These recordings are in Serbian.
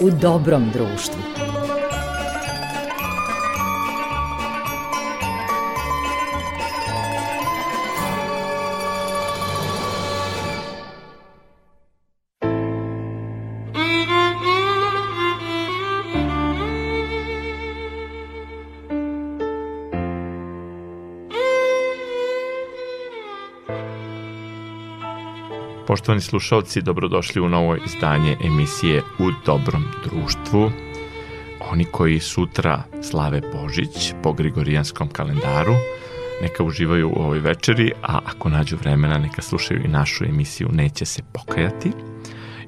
u dobrom društvu. Poštovani slušalci, dobrodošli u novo izdanje emisije U dobrom društvu. Oni koji sutra slave Božić po Grigorijanskom kalendaru, neka uživaju u ovoj večeri, a ako nađu vremena neka slušaju i našu emisiju Neće se pokajati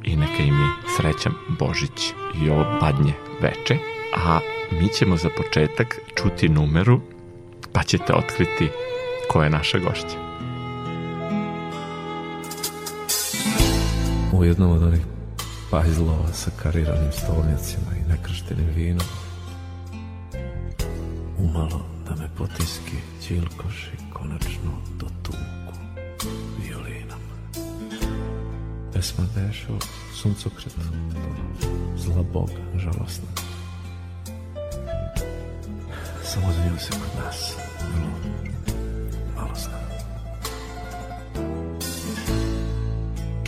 i neka im je srećan Božić i ovo badnje veče. A mi ćemo za početak čuti numeru pa ćete otkriti ko je naša gošća. U jednom od onih pajzlova sa kariranim stolnicima i nekrštenim vinom. Umalo da me potiski ćilkoši konačno do tuku violinom. Pesma beše o suncokretu, zla boga, žalostna. Samo za se kod nas vrlo malo zna.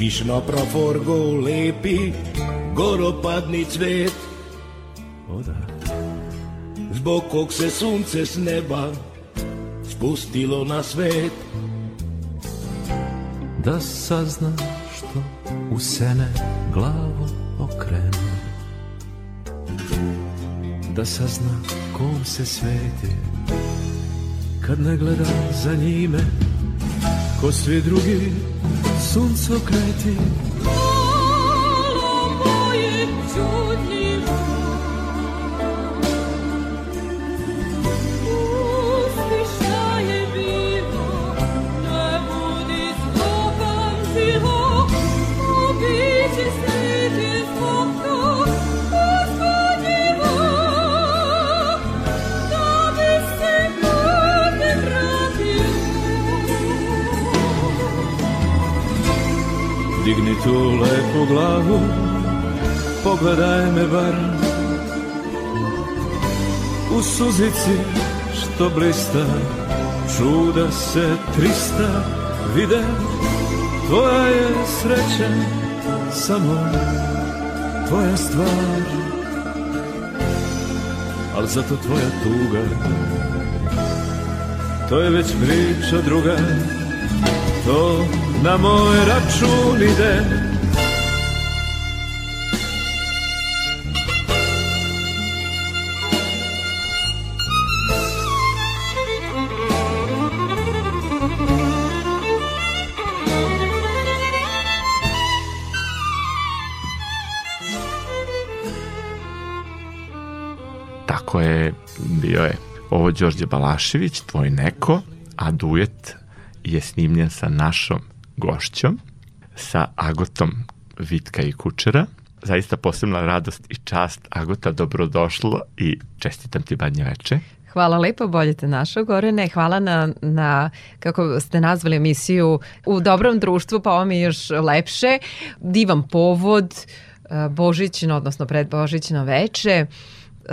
Kiš na praforgo lepi, goropadni cvet. O da, Zbog kog se sunce s neba spustilo na svet. Da sazna što u sene glavu okrene. Da sazna kom se sveti Kad ne gleda za njime Ko svi drugi Сонцокреті голубої чудні. Digni tu lepu glavu Pogledaj me bar. U suzici što blista Čuda se trista vide. Tvoja je sreća samo tvoja stvar. Al zato tvoja tuga To je već priča druga. To na moj račun ide. Tako je, bio je ovo Đorđe Balašević, tvoj neko, a duet je snimljen sa našom gošćom, sa Agotom Vitka i Kučera. Zaista posebna radost i čast. Agota, dobrodošlo i čestitam ti badnje veče. Hvala lepo, bolje te našao Gorene. Hvala na, na, kako ste nazvali emisiju, u dobrom društvu, pa ovo mi je još lepše. Divan povod, e, Božićno, odnosno predbožićno veče.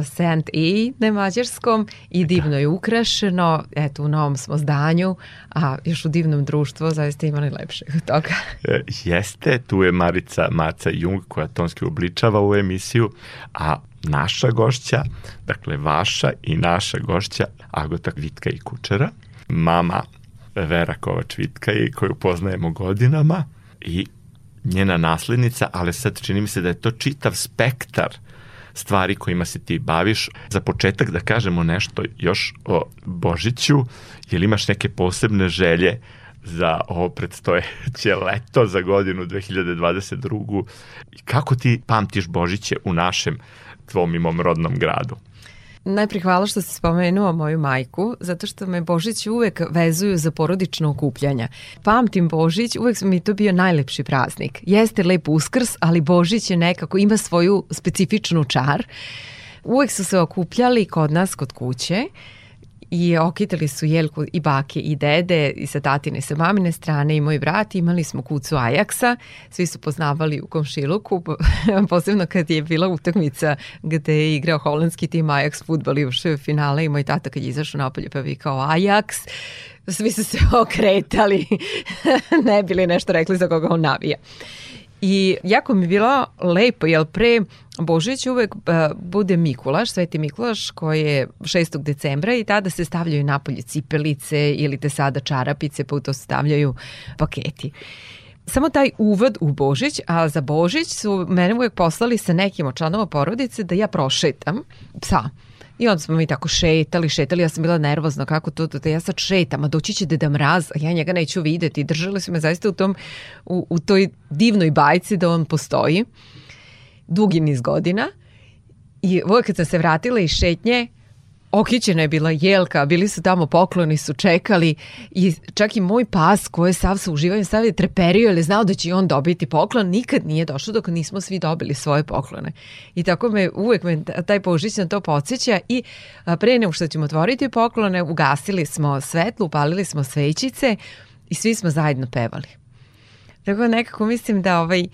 Saint E na mađarskom i divno je ukrašeno. Eto, u novom smo zdanju, a još u divnom društvu zaista imali lepšeg od toga. E, Jeste, tu je Marica Maca Jung koja tonski obličava u emisiju, a naša gošća, dakle vaša i naša gošća Agota Vitka i Kučera, mama Vera Kovač Vitka i koju poznajemo godinama i njena naslednica, ali sad čini mi se da je to čitav spektar stvari kojima se ti baviš. Za početak da kažemo nešto još o Božiću, jel imaš neke posebne želje za ovo predstojeće leto za godinu 2022. I kako ti pamtiš Božiće u našem tvom i mom rodnom gradu? Najprije hvala što si spomenuo moju majku, zato što me Božić uvek vezuju za porodično okupljanja. Pamtim Božić, uvek mi to bio najlepši praznik. Jeste lep uskrs, ali Božić je nekako, ima svoju specifičnu čar. Uvek su se okupljali kod nas, kod kuće, i okitali su Jelku i bake i dede i sa tatine i sa mamine strane i moj brat. Imali smo kucu Ajaksa, svi su poznavali u komšiluku, posebno kad je bila utakmica gde je igrao holandski tim Ajax futbol i ušao finale i moj tata kad je izašao napolje pa vikao Ajax, svi su se okretali, ne bili nešto rekli za koga on navija. I jako mi je bilo lepo, jer pre Božić uvek uh, bude Mikulaš, Sveti Mikulaš, koji je 6. decembra i tada se stavljaju napolje cipelice ili te sada čarapice, pa u to stavljaju paketi samo taj uvod u Božić, a za Božić su mene uvek poslali sa nekim od članova porodice da ja prošetam psa. I onda smo mi tako šetali, šetali, ja sam bila nervozna kako to, da ja sad šetam, a doći će Deda Mraz, a ja njega neću videti. Držali su me zaista u, tom, u, u toj divnoj bajci da on postoji dugi niz godina. I uvijek kad sam se vratila iz šetnje, Okićena je bila jelka, bili su tamo pokloni, su čekali i čak i moj pas koji je sav sa uživanjem je treperio jer je znao da će on dobiti poklon, nikad nije došao dok nismo svi dobili svoje poklone. I tako me uvek me taj Božić na to podsjeća i pre nego što ćemo otvoriti poklone, ugasili smo svetlo, upalili smo svećice i svi smo zajedno pevali. Tako nekako mislim da ovaj,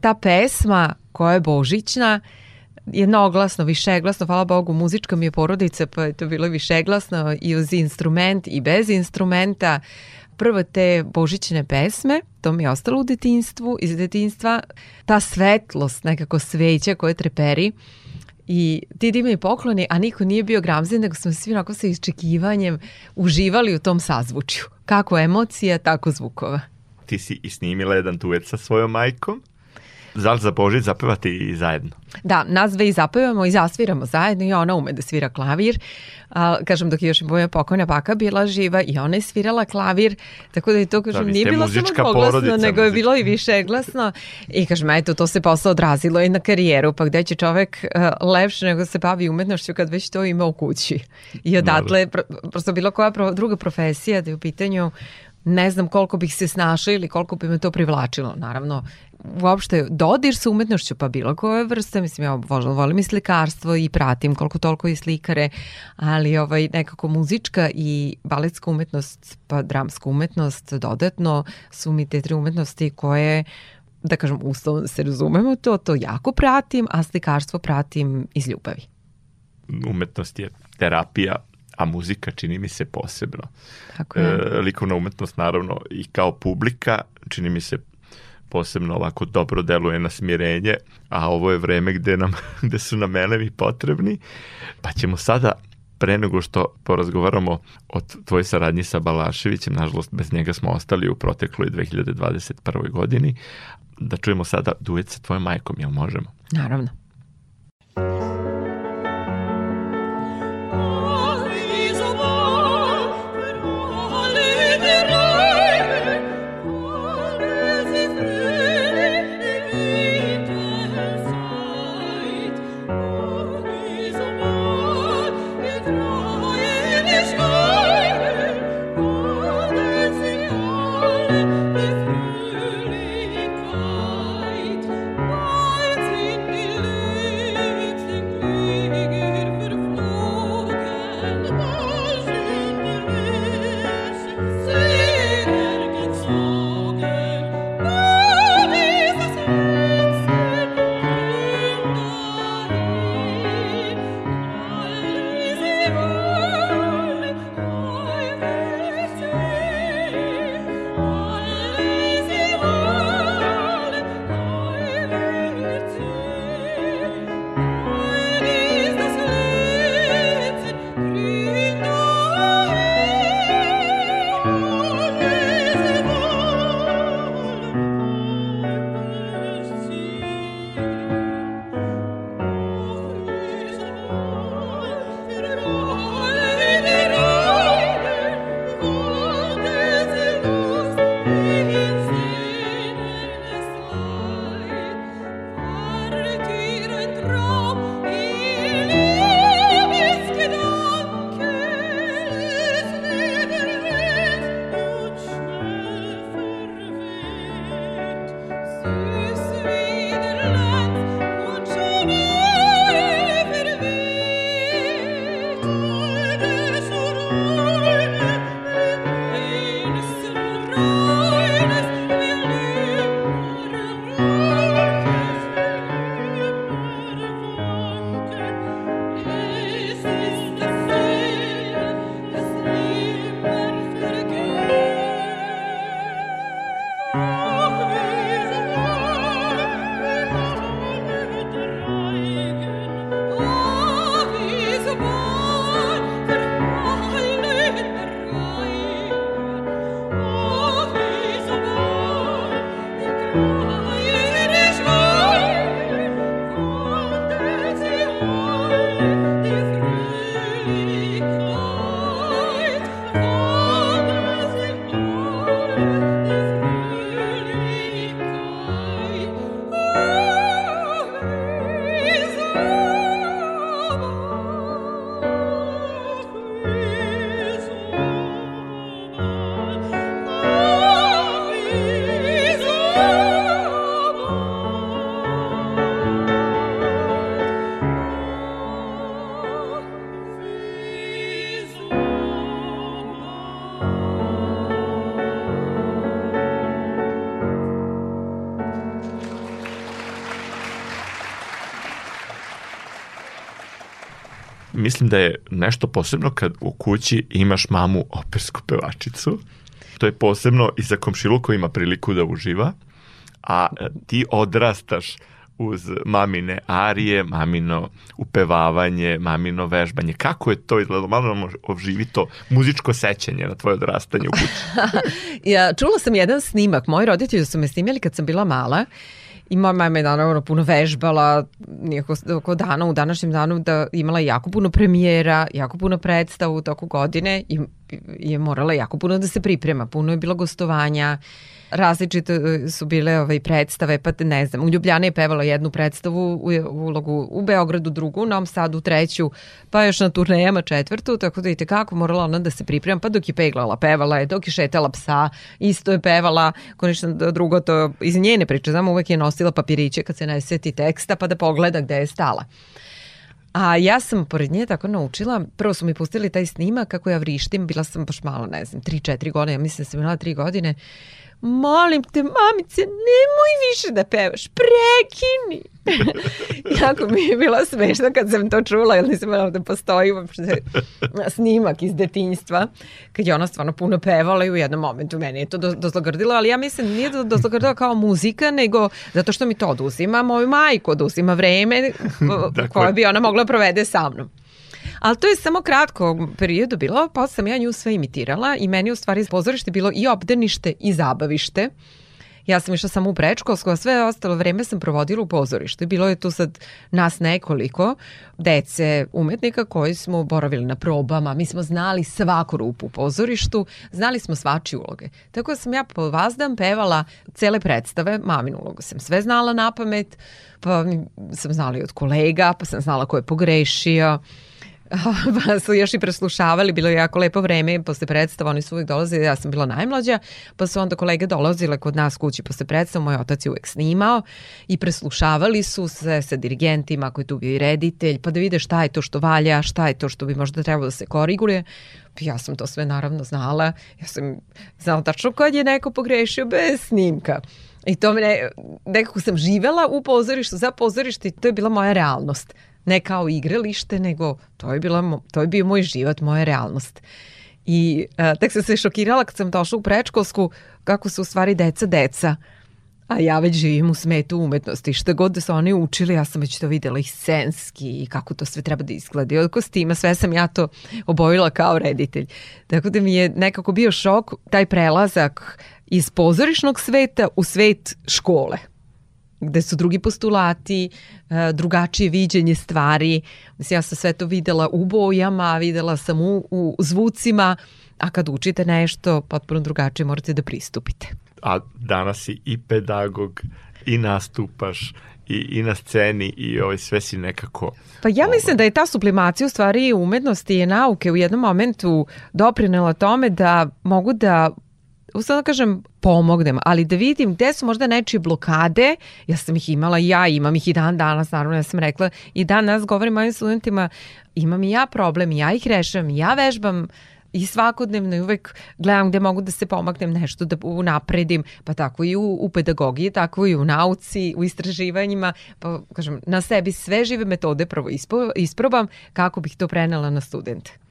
ta pesma koja je božićna, jednoglasno, višeglasno, hvala Bogu, muzička mi je porodica, pa je to bilo višeglasno i uz instrument i bez instrumenta. Prvo te božićne pesme, to mi je ostalo u detinstvu, iz detinstva, ta svetlost, nekako sveća koje treperi, i ti divni pokloni, a niko nije bio gramzin, nego smo svi onako sa iščekivanjem uživali u tom sazvučju. Kako emocija, tako zvukova. Ti si i snimila jedan duet sa svojom majkom. Zal za Božić zapevate i zajedno? Da, nas dve i zapevamo i zasviramo zajedno i ona ume da svira klavir. A, kažem, dok je još moja pokojna baka bila živa i ona je svirala klavir, tako da je to, kažem, da, nije bilo samo dvoglasno, nego je bilo i više glasno. I kažem, eto, to se posle odrazilo i na karijeru, pa gde će čovek uh, lepše nego se bavi umetnošću kad već to ima u kući. I odatle, pr prosto bilo koja pro, druga profesija da je u pitanju ne znam koliko bih se snašla ili koliko bi me to privlačilo. Naravno, uopšte dodir sa umetnošću, pa bilo koje vrste, mislim, ja volim, volim i slikarstvo i pratim koliko toliko i slikare, ali ovaj, nekako muzička i baletska umetnost, pa dramska umetnost dodatno su mi te tri umetnosti koje da kažem, uslovno se razumemo to, to jako pratim, a slikarstvo pratim iz ljubavi. Umetnost je terapija, a muzika čini mi se posebno. Tako je. E, likovna umetnost naravno i kao publika čini mi se posebno ovako dobro deluje na smirenje, a ovo je vreme gde, nam, gde su nam elevi potrebni, pa ćemo sada pre nego što porazgovaramo o tvojoj saradnji sa Balaševićem, nažalost bez njega smo ostali u protekloj 2021. godini, da čujemo sada duet sa tvojom majkom, jel možemo? Naravno. mislim da je nešto posebno kad u kući imaš mamu opersku pevačicu. To je posebno i za komšilu koji ima priliku da uživa, a e, ti odrastaš uz mamine arije, mamino upevavanje, mamino vežbanje. Kako je to izgledalo? Malo nam oživi to muzičko sećanje na tvoje odrastanje u kući. ja, čula sam jedan snimak. Moji roditelji su me snimali kad sam bila mala I moja mama je naravno puno vežbala, oko dana, u današnjem danu da imala jako puno premijera, jako puno predstava u toku godine i je morala jako puno da se priprema, puno je bilo gostovanja, različite e, su bile ovaj, predstave, pa ne znam, u Ljubljani je pevala jednu predstavu u, ulogu u Beogradu drugu, u Novom Sadu treću, pa još na turnejama četvrtu, tako da i tekako morala ona da se priprema, pa dok je peglala, pevala je, dok je šetala psa, isto je pevala, konačno drugo to iz njene priče, znam, uvek je nosila papiriće kad se ne seti teksta, pa da pogleda gde je stala. A ja sam pored nje tako naučila, prvo su mi pustili taj snimak kako ja vrištim, bila sam baš malo, ne znam, 3-4 godine, ja mislim da sam imala 3 godine molim te, mamice, nemoj više da pevaš, prekini. jako mi je bilo smešno kad sam to čula, jer nisam imala da postoji uopšte snimak iz detinjstva, kad je ona stvarno puno pevala i u jednom momentu meni je to dozlogrdilo, ali ja mislim nije dozlogrdilo kao muzika, nego zato što mi to oduzima moju majku, oduzima vreme koje bi ona mogla provede sa mnom. Ali to je samo kratko periodu bilo, pa sam ja nju sve imitirala i meni u stvari pozorište bilo i obdanište i zabavište. Ja sam išla samo u prečkolsko, a sve ostalo vreme sam provodila u pozorištu. Bilo je tu sad nas nekoliko dece umetnika koji smo boravili na probama. Mi smo znali svaku rupu u pozorištu, znali smo svačije uloge. Tako da sam ja po vazdan pevala cele predstave, maminu ulogu sam sve znala na pamet, pa sam znala i od kolega, pa sam znala ko je pogrešio pa su još i preslušavali, bilo je jako lepo vreme posle predstava, oni su uvijek dolazili, ja sam bila najmlađa, pa su onda kolege dolazile kod nas kući posle predstava, moj otac je uvijek snimao i preslušavali su se sa dirigentima koji tu bio i reditelj, pa da vide šta je to što valja, šta je to što bi možda trebalo da se koriguje. Ja sam to sve naravno znala, ja sam znala tačno kad je neko pogrešio bez snimka. I to me nekako sam živela u pozorištu, za pozorište i to je bila moja realnost ne kao igralište, nego to je, bila, to je bio moj život, moja realnost. I a, tek sam se šokirala kad sam došla u prečkolsku kako su u stvari deca deca. A ja već živim u smetu umetnosti. Šta god da su oni učili, ja sam već to videla i scenski i kako to sve treba da izgleda. I od kostima sve sam ja to obojila kao reditelj. Tako da mi je nekako bio šok taj prelazak iz pozorišnog sveta u svet škole gde su drugi postulati, e, drugačije viđenje stvari. Mislim, ja sam sve to videla u bojama, videla sam u, u zvucima, a kad učite nešto, potpuno drugačije morate da pristupite. A danas si i pedagog, i nastupaš, i, i na sceni i ovaj, sve si nekako... Pa ja ovaj... mislim da je ta sublimacija u stvari umetnosti i nauke u jednom momentu doprinela tome da mogu da sad da kažem pomognem, ali da vidim gde su možda nečije blokade, ja sam ih imala i ja, imam ih i dan danas, naravno ja sam rekla i dan danas govorim mojim studentima, imam i ja problem, ja ih rešavam, ja vežbam i svakodnevno i uvek gledam gde mogu da se pomagnem nešto da unapredim, pa tako i u, u pedagogiji, tako i u nauci, u istraživanjima, pa kažem, na sebi sve žive metode prvo isprobam kako bih to prenela na studente.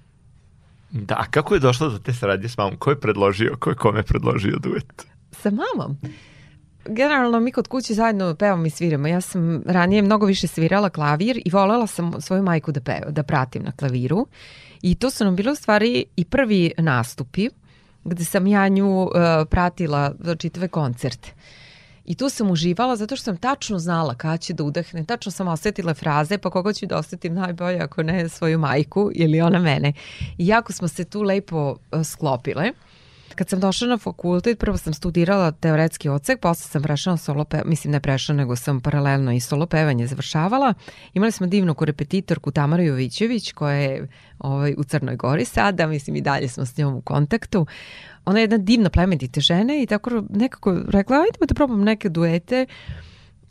Da, a kako je došlo do te saradnje s mamom? Ko je predložio, ko je kome predložio duet? Sa mamom? Generalno mi kod kuće zajedno pevamo i sviramo. Ja sam ranije mnogo više svirala klavir i volela sam svoju majku da peva, da pratim na klaviru. I to su nam bilo u stvari i prvi nastupi gde sam ja nju uh, pratila za čitave koncerte. I tu sam uživala zato što sam tačno znala kada će da udahne, tačno sam osetila fraze, pa koga ću da osetim najbolje ako ne svoju majku ili ona mene. I jako smo se tu lepo uh, sklopile. Kad sam došla na fakultet, prvo sam studirala teoretski odsek, posle sam prešla solo pevanje, mislim ne prešla, nego sam paralelno i solo pevanje završavala. Imali smo divnu korepetitorku Tamaru Jovićević, koja je ovaj, u Crnoj Gori sada, mislim i dalje smo s njom u kontaktu ona je jedna divna plemenita žena i tako nekako rekla, ajdemo da probam neke duete.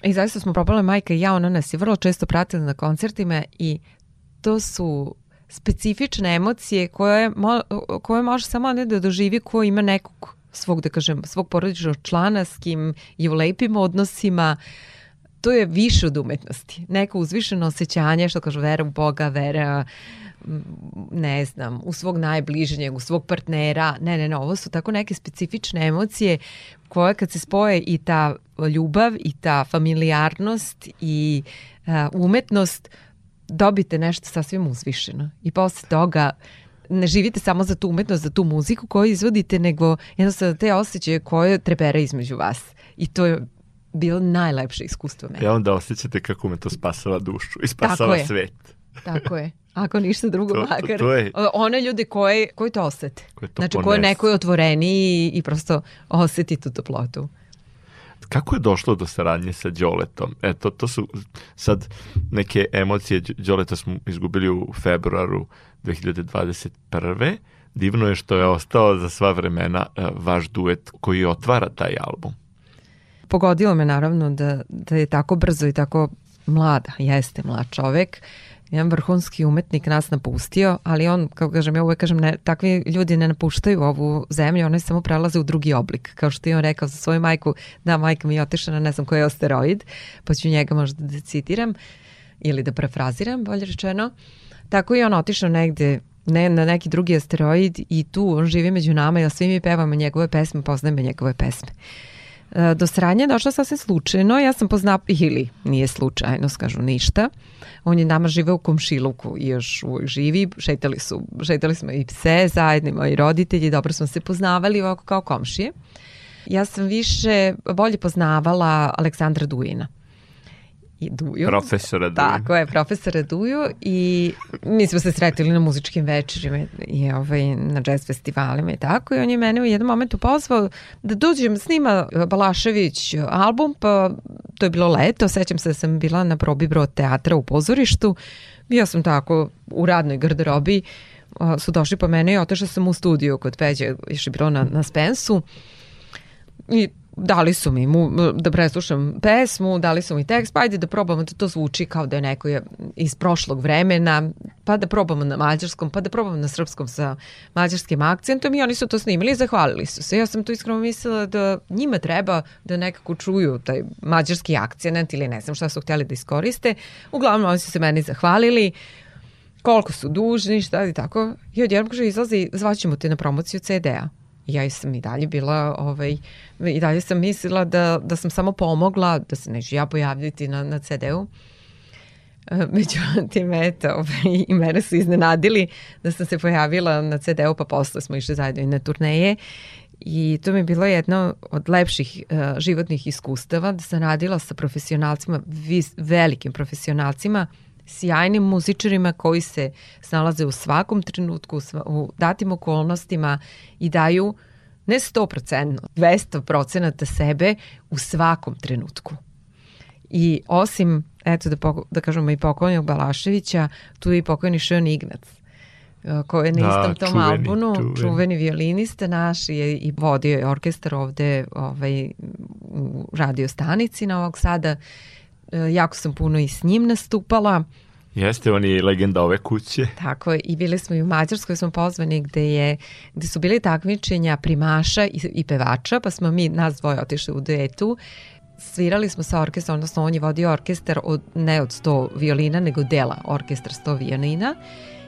I zaista smo probale majka i ja, ona nas je vrlo često pratila na koncertima i to su specifične emocije koje, mo, koje može samo ne da doživi ko ima nekog svog, da kažem, svog porodičnog člana s kim je u lepim odnosima, to je više od umetnosti. Neko uzvišeno osjećanje, što kažu vera u Boga, vera ne znam, u svog najbližnjeg, u svog partnera. Ne, ne, ne, ovo su tako neke specifične emocije koje kad se spoje i ta ljubav i ta familijarnost i uh, umetnost, dobite nešto sasvim uzvišeno. I posle toga ne živite samo za tu umetnost, za tu muziku koju izvodite, nego jednostavno te osjećaje koje trebere između vas. I to je bilo najlepše iskustvo meni. Ja onda osjećate kako me to spasava dušu i spasava Tako svet. Tako je. Ako ništa drugo, To- makar. to je- One ljude koje, koji to osete. Koje to znači, koje ponese. neko je otvoreniji i, i prosto oseti tu toplotu. Kako je došlo do saradnje sa Đoletom? Eto, to su sad neke emocije. Đoleta smo izgubili u februaru 2021. Divno je što je ostao za sva vremena e, vaš duet koji otvara taj album. Pogodilo me naravno da, da je tako brzo i tako mlada, jeste mlad čovek, jedan vrhunski umetnik nas napustio, ali on, kao kažem, ja uvek kažem, ne, takvi ljudi ne napuštaju ovu zemlju, oni samo prelaze u drugi oblik, kao što je on rekao za svoju majku, da, majka mi je otišla na ne znam koji je asteroid, pa ću njega možda da citiram, ili da prefraziram, bolje rečeno. Tako i on otišao negde ne, na neki drugi asteroid i tu on živi među nama i svi mi pevamo njegove pesme, poznajemo njegove pesme. E, Do sranja je došla sasvim slučajno, ja sam poznao, ili nije slučajno, skažu ništa. On je nama živeo u komšiluku i još uvijek živi, šetali, su, šetali smo i pse zajedno, i moji roditelji, dobro smo se poznavali ovako kao komšije. Ja sam više, bolje poznavala Aleksandra Dujina. I Duju. Profesora Duju. Tako je, profesora Duju i mi smo se sretili na muzičkim večerima i ovaj, na jazz festivalima i tako i on je mene u jednom momentu pozvao da dođem s njima Balašević album, pa to je bilo leto, sećam se da sam bila na probi brod teatra u pozorištu, ja sam tako u radnoj garderobi, su došli po mene i otišla sam u studiju kod Peđe, još je bilo na, na Spensu i dali su mi mu, da preslušam pesmu, dali su mi tekst, pa ajde da probamo da to zvuči kao da je neko je iz prošlog vremena, pa da probamo na mađarskom, pa da probamo na srpskom sa mađarskim akcentom i oni su to snimili i zahvalili su se. Ja sam tu iskreno mislila da njima treba da nekako čuju taj mađarski akcent ili ne znam šta su htjeli da iskoriste. Uglavnom oni su se meni zahvalili, koliko su dužni, šta i tako. I odjednom kaže, izlazi, zvaćemo te na promociju CD-a. Ja sam i dalje bila, ovaj, i dalje sam mislila da, da sam samo pomogla, da se neću ja pojavljati na, na CD-u. E, Međutim, eto, ovaj, i mene su iznenadili da sam se pojavila na CD-u, pa posle smo išli zajedno i na turneje. I to mi je bilo jedno od lepših uh, životnih iskustava, da sam radila sa profesionalcima, vis, velikim profesionalcima, sjajnim muzičarima koji se snalaze u svakom trenutku, u, datim okolnostima i daju ne 100%, 200% sebe u svakom trenutku. I osim, eto da, poko, da kažemo i pokojnog Balaševića, tu je i pokojni Šön Ignac uh, koji je na Da, istom tom čuveni, albumu, čuveni. čuveni violinista naš je, i vodio je orkestar ovde ovaj, u radio stanici Novog Sada. E, jako sam puno i s njim nastupala. Jeste, on je legenda ove kuće. Tako je, i bili smo i u Mađarskoj smo pozvani gde, je, gde su bili takmičenja primaša i, i pevača, pa smo mi, nas dvoje otišli u duetu. Svirali smo sa orkestrom, odnosno on je vodio orkestar od, ne od 100 violina, nego dela orkestar 100 violina.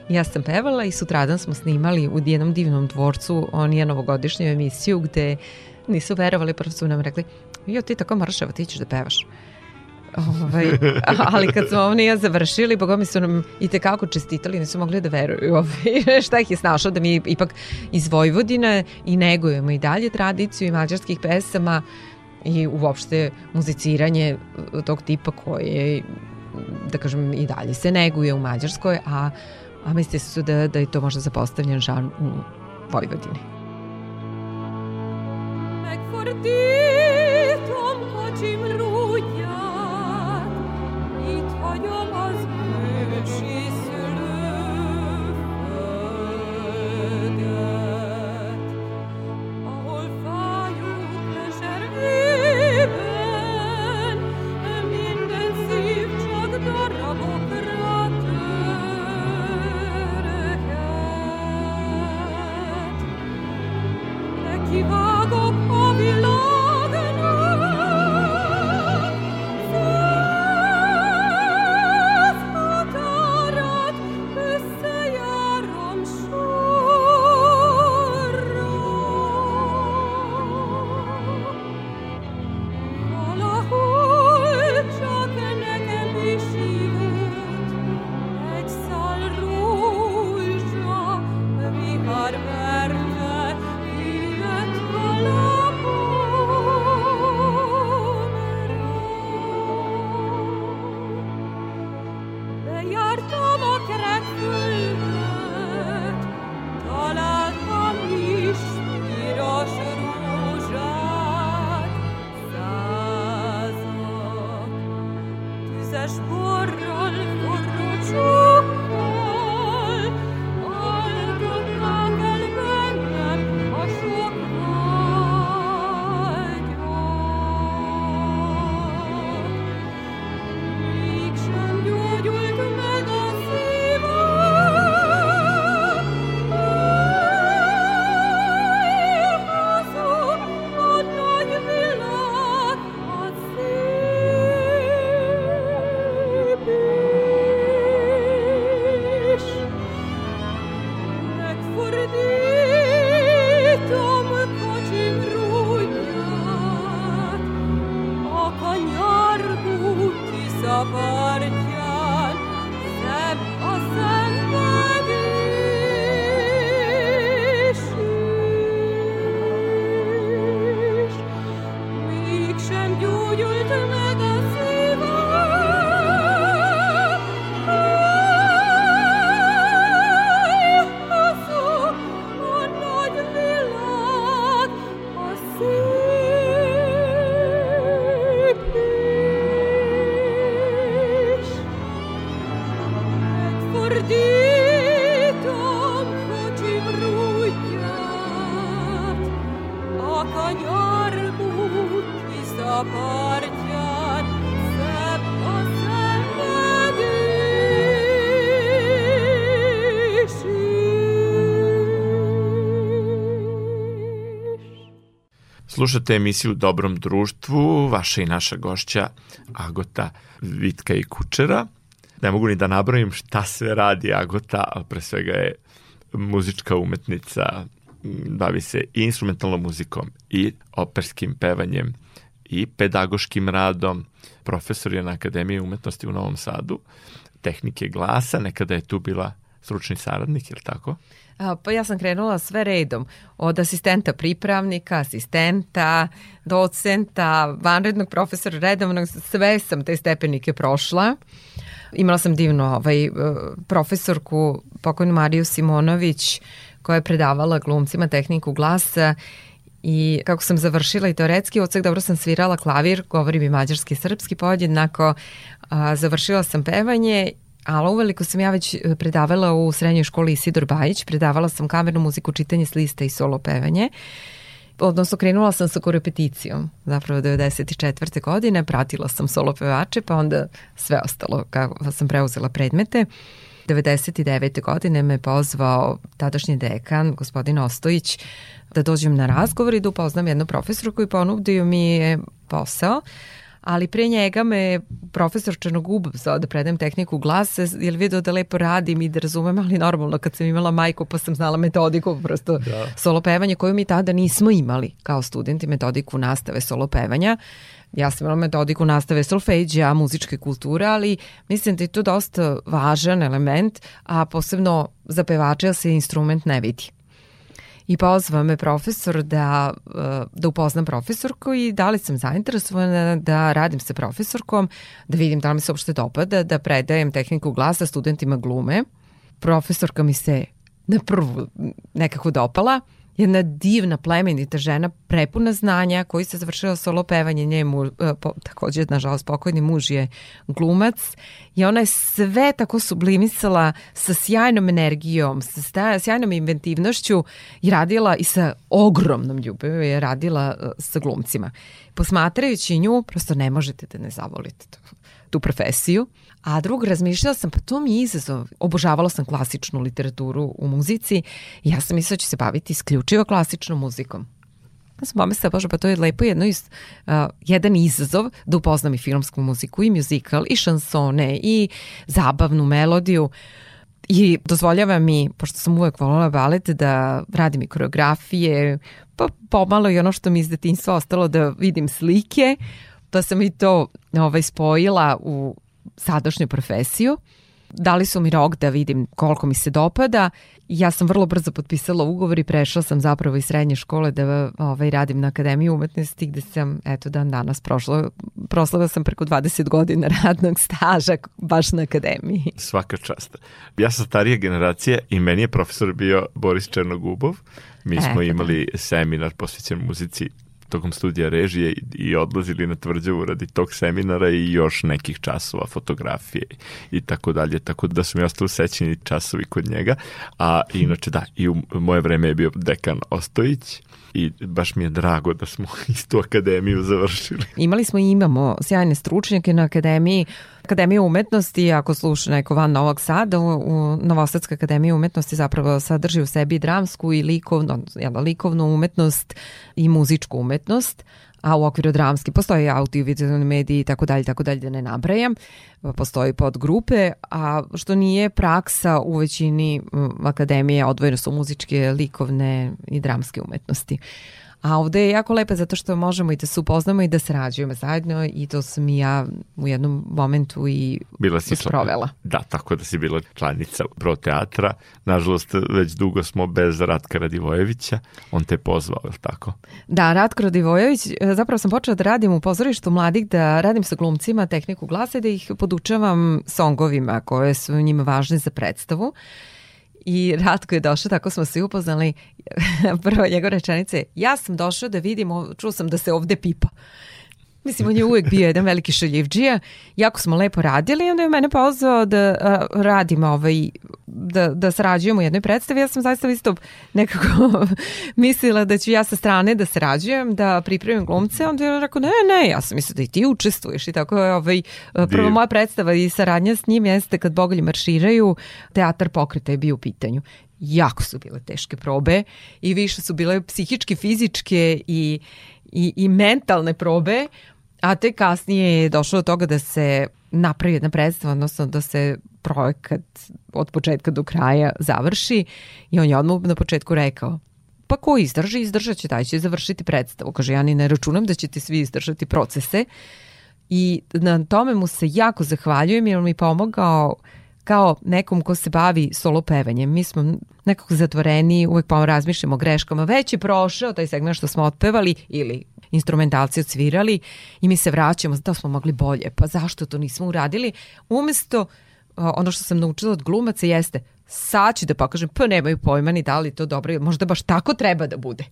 Ja sam pevala i sutradan smo snimali u jednom divnom dvorcu on je novogodišnju emisiju gde nisu verovali, prvo su nam rekli jo ti tako mršava, ti ćeš da pevaš. Ovaj, ali kad smo oni ja završili, boga mi su nam i tekako čestitali, nisu mogli da veruju ovaj, šta ih je snašao da mi ipak iz Vojvodine i negujemo i dalje tradiciju i mađarskih pesama i uopšte muziciranje tog tipa koje da kažem i dalje se neguje u Mađarskoj, a, a misli su da, da je to možda zapostavljen žan u Vojvodini. Megfordítom kocsim rúdját, vagyom az ősi. Slušate emisiju Dobrom društvu, vaša i naša gošća Agota, Vitka i Kučera. Ne mogu ni da nabrojim šta sve radi Agota, ali pre svega je muzička umetnica, bavi se i instrumentalnom muzikom i operskim pevanjem i pedagoškim radom. Profesor je na Akademiji umetnosti u Novom Sadu, tehnike glasa, nekada je tu bila stručni saradnik, je li tako? Pa ja sam krenula sve redom, od asistenta pripravnika, asistenta, docenta, vanrednog profesora, redovnog, sve sam te stepenike prošla. Imala sam divno ovaj, profesorku, pokojnu Mariju Simonović, koja je predavala glumcima tehniku glasa. I kako sam završila i teoretski odsek, dobro sam svirala klavir, govorim i mađarski i srpski podjednako, a, završila sam pevanje ali uveliko sam ja već e, predavala u srednjoj školi Isidor Bajić, predavala sam kamernu muziku, čitanje s lista i solo pevanje. Odnosno, krenula sam sa korepeticijom, zapravo 94. godine, pratila sam solo pevače, pa onda sve ostalo, kako sam preuzela predmete. 99. godine me pozvao tadašnji dekan, gospodin Ostojić, da dođem na razgovor i da upoznam jednu profesoru koji ponudio mi je posao ali pre njega me profesor Črnogub zvao da predajem tehniku glasa, jer vidio da lepo radim i da razumem, ali normalno kad sam imala majku pa sam znala metodiku, prosto da. solo pevanje koju mi tada nismo imali kao studenti, metodiku nastave solo pevanja. Ja sam imala metodiku nastave solfeđa, muzičke kulture, ali mislim da je to dosta važan element, a posebno za pevače se instrument ne vidi i pozvao me profesor da, eh, da upoznam profesorku i da li sam zainteresovana da radim sa profesorkom, da vidim da li mi se uopšte dopada, da predajem tehniku glasa studentima glume. Profesorka mi se na prvu nekako dopala, jedna divna plemenita žena prepuna znanja koji se završila solo pevanje njemu, e, po, takođe nažalost pokojni muž je glumac i ona je sve tako sublimisala sa sjajnom energijom, sa sjajnom inventivnošću i radila i sa ogromnom ljubavim je radila e, sa glumcima. Posmatrajući nju, prosto ne možete da ne zavolite tu profesiju. A drug, razmišljala sam, pa to mi je izazov. Obožavala sam klasičnu literaturu u muzici i ja sam mislila da ću se baviti isključivo klasičnom muzikom. Ja sam pomislila, bože, pa to je lepo jedno iz, uh, jedan izazov da upoznam i filmsku muziku, i musical, i šansone, i zabavnu melodiju. I dozvoljava mi, pošto sam uvek volila balet, da radim i koreografije, pa pomalo i ono što mi iz detinjstva ostalo da vidim slike, pa sam i to ovaj, spojila u sadašnju profesiju. Dali su mi rok da vidim koliko mi se dopada. Ja sam vrlo brzo potpisala ugovor i prešla sam zapravo iz srednje škole da ovaj, radim na Akademiji umetnosti gde sam, eto, dan danas prošla, proslava sam preko 20 godina radnog staža baš na Akademiji. Svaka čast. Ja sam starije generacije i meni je profesor bio Boris Černogubov. Mi smo da. imali da. seminar posvećen muzici tokom studija režije i, odlazili na tvrđavu radi tog seminara i još nekih časova fotografije i tako dalje, tako da su mi ostali sećeni časovi kod njega, a inače da, i u moje vreme je bio dekan Ostojić, i baš mi je drago da smo istu akademiju završili. Imali smo i imamo sjajne stručnjake na akademiji Akademija umetnosti, ako sluša neko van Novog Sada, u, Novosadska akademija umetnosti zapravo sadrži u sebi dramsku i likovnu, jel, likovnu umetnost i muzičku umetnost, a u okviru dramski postoje audio-vizualni mediji i tako dalje, tako dalje da ne nabrajam. Postoji podgrupe, a što nije praksa u većini akademije, odvojeno su muzičke, likovne i dramske umetnosti. A ovde je jako lepo zato što možemo i da se upoznamo i da sarađujemo zajedno i to sam i ja u jednom momentu i bila si sprovela. Da, tako da si bila članica Pro teatra. Nažalost, već dugo smo bez Ratka Radivojevića. On te je pozvao, je tako? Da, Ratko Radivojević, zapravo sam počela da radim u pozorištu mladih, da radim sa glumcima tehniku glasa i da ih podučavam songovima koje su njima važne za predstavu. I Ratko je došao, tako smo se upoznali. Prva njegova rečenica je, ja sam došao da vidim, čuo sam da se ovde pipa. Mislim, on je uvek bio jedan veliki šaljivđija. Jako smo lepo radili i onda je mene pozvao da a, radim ovaj, da, da sarađujemo u jednoj predstavi. Ja sam zaista isto nekako mislila da ću ja sa strane da sarađujem, da pripremim glumce. Onda je rekao, ne, ne, ja sam mislila da i ti učestvuješ. I tako je ovaj, prva moja predstava i saradnja s njim jeste kad Bogolji marširaju, teatar pokreta je bio u pitanju jako su bile teške probe i više su bile psihički, fizičke i, i, i mentalne probe, A te kasnije je došlo do toga da se napravi jedna predstava, odnosno da se projekat od početka do kraja završi i on je odmah na početku rekao pa ko izdrži, izdržat će, taj će završiti predstavu. Kaže, ja ni ne računam da ćete svi izdržati procese i na tome mu se jako zahvaljujem jer mi pomogao kao nekom ko se bavi solo pevanjem. Mi smo nekako zatvoreni, uvek pa razmišljamo o greškama. Već je prošao taj segment što smo otpevali ili instrumentalci odsvirali i mi se vraćamo, da smo mogli bolje, pa zašto to nismo uradili? Umesto ono što sam naučila od glumaca jeste sad ću da pokažem, pa nemaju pojma ni da li to dobro, možda baš tako treba da bude.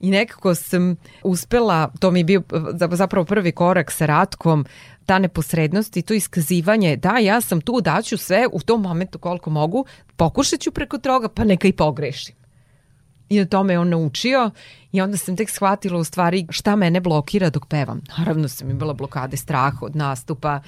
I nekako sam uspela, to mi je bio zapravo prvi korak sa Ratkom, ta neposrednost i to iskazivanje, da, ja sam tu, daću sve u tom momentu koliko mogu, pokušat ću preko toga, pa neka i pogrešim. I na tome je on naučio i onda sam tek shvatila u stvari šta mene blokira dok pevam. Naravno sam imala blokade straha od nastupa,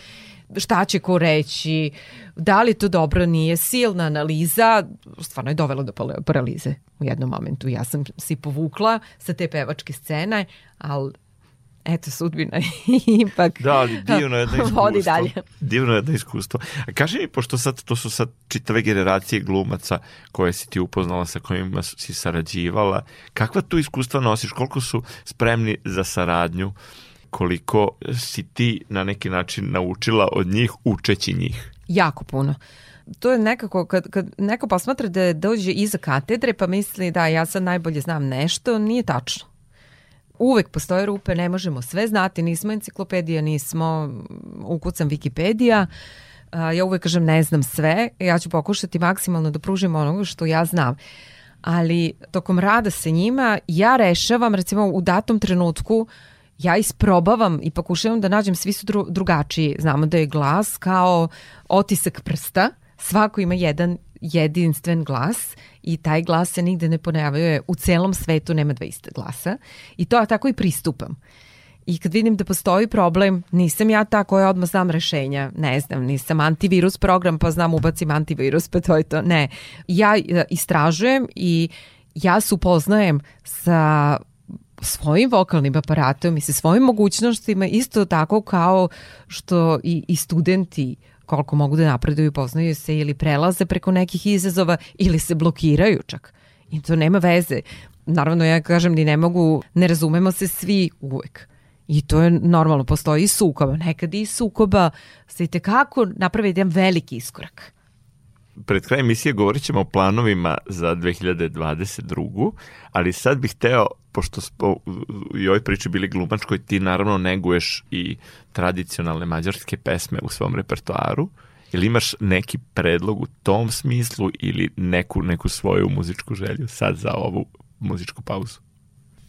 šta će ko reći, da li to dobro nije, silna analiza, stvarno je dovela do paralize u jednom momentu. Ja sam si povukla sa te pevačke scene, ali eto, sudbina ipak da, ali divno jedno iskustvo. vodi dalje. Divno jedno iskustvo. A kaži mi, pošto sad, to su sad čitave generacije glumaca koje si ti upoznala, sa kojima si sarađivala, kakva tu iskustva nosiš, koliko su spremni za saradnju, koliko si ti na neki način naučila od njih učeći njih? Jako puno to je nekako, kad, kad neko posmatra da dođe iza katedre pa misli da ja sad najbolje znam nešto, nije tačno uvek postoje rupe, ne možemo sve znati, nismo enciklopedija, nismo ukucam Wikipedija, ja uvek kažem ne znam sve, ja ću pokušati maksimalno da pružim onoga što ja znam. Ali tokom rada sa njima ja rešavam recimo u datom trenutku ja isprobavam i pokušavam da nađem, svi su dru, drugačiji. Znamo da je glas kao otisak prsta, svako ima jedan jedinstven glas i taj glas se nigde ne ponavljuje. U celom svetu nema dva iste glasa i to ja tako i pristupam. I kad vidim da postoji problem, nisam ja ta koja odmah znam rešenja. Ne znam, nisam antivirus program pa znam ubacim antivirus pa to je to. Ne. Ja e, istražujem i ja se upoznajem sa svojim vokalnim aparatom i sa svojim mogućnostima isto tako kao što i, i studenti uh, koliko mogu da napreduju, poznaju se ili prelaze preko nekih izazova ili se blokiraju čak. I to nema veze. Naravno, ja kažem ni ne mogu, ne razumemo se svi uvek. I to je normalno, postoji i sukoba. Nekad i sukoba se i tekako napravi jedan veliki iskorak pred kraj emisije govorit ćemo o planovima za 2022. Ali sad bih hteo, pošto smo i ovoj priči bili glumačkoj, ti naravno neguješ i tradicionalne mađarske pesme u svom repertoaru. Ili imaš neki predlog u tom smislu ili neku, neku svoju muzičku želju sad za ovu muzičku pauzu?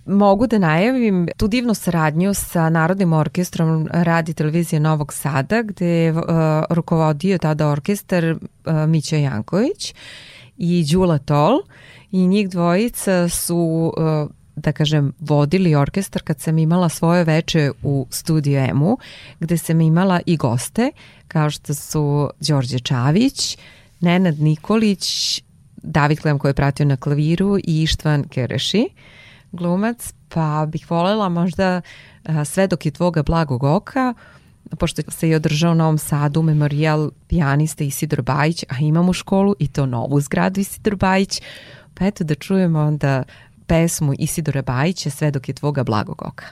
Mogu da najavim tu divnu saradnju sa Narodnim orkestrom radi televizije Novog Sada, gde je uh, rukovodio tada orkestar uh, Mića Janković i Đula Tol. I njih dvojica su uh, da kažem, vodili orkestar kad sam imala svoje veče u studiju EMU, gde sam imala i goste, kao što su Đorđe Čavić, Nenad Nikolić, David Klem koji je pratio na klaviru i Ištvan Kereši, glumac, pa bih volela možda sve dok je tvoga blagog oka, pošto se je održao u Novom Sadu memorial pijaniste Isidor Bajić, a imamo školu i to novu zgradu Isidor Bajić, pa eto da čujemo onda pesmu Isidora Bajića Sve dok je tvoga blagog oka.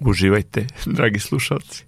Uživajte, dragi slušalci.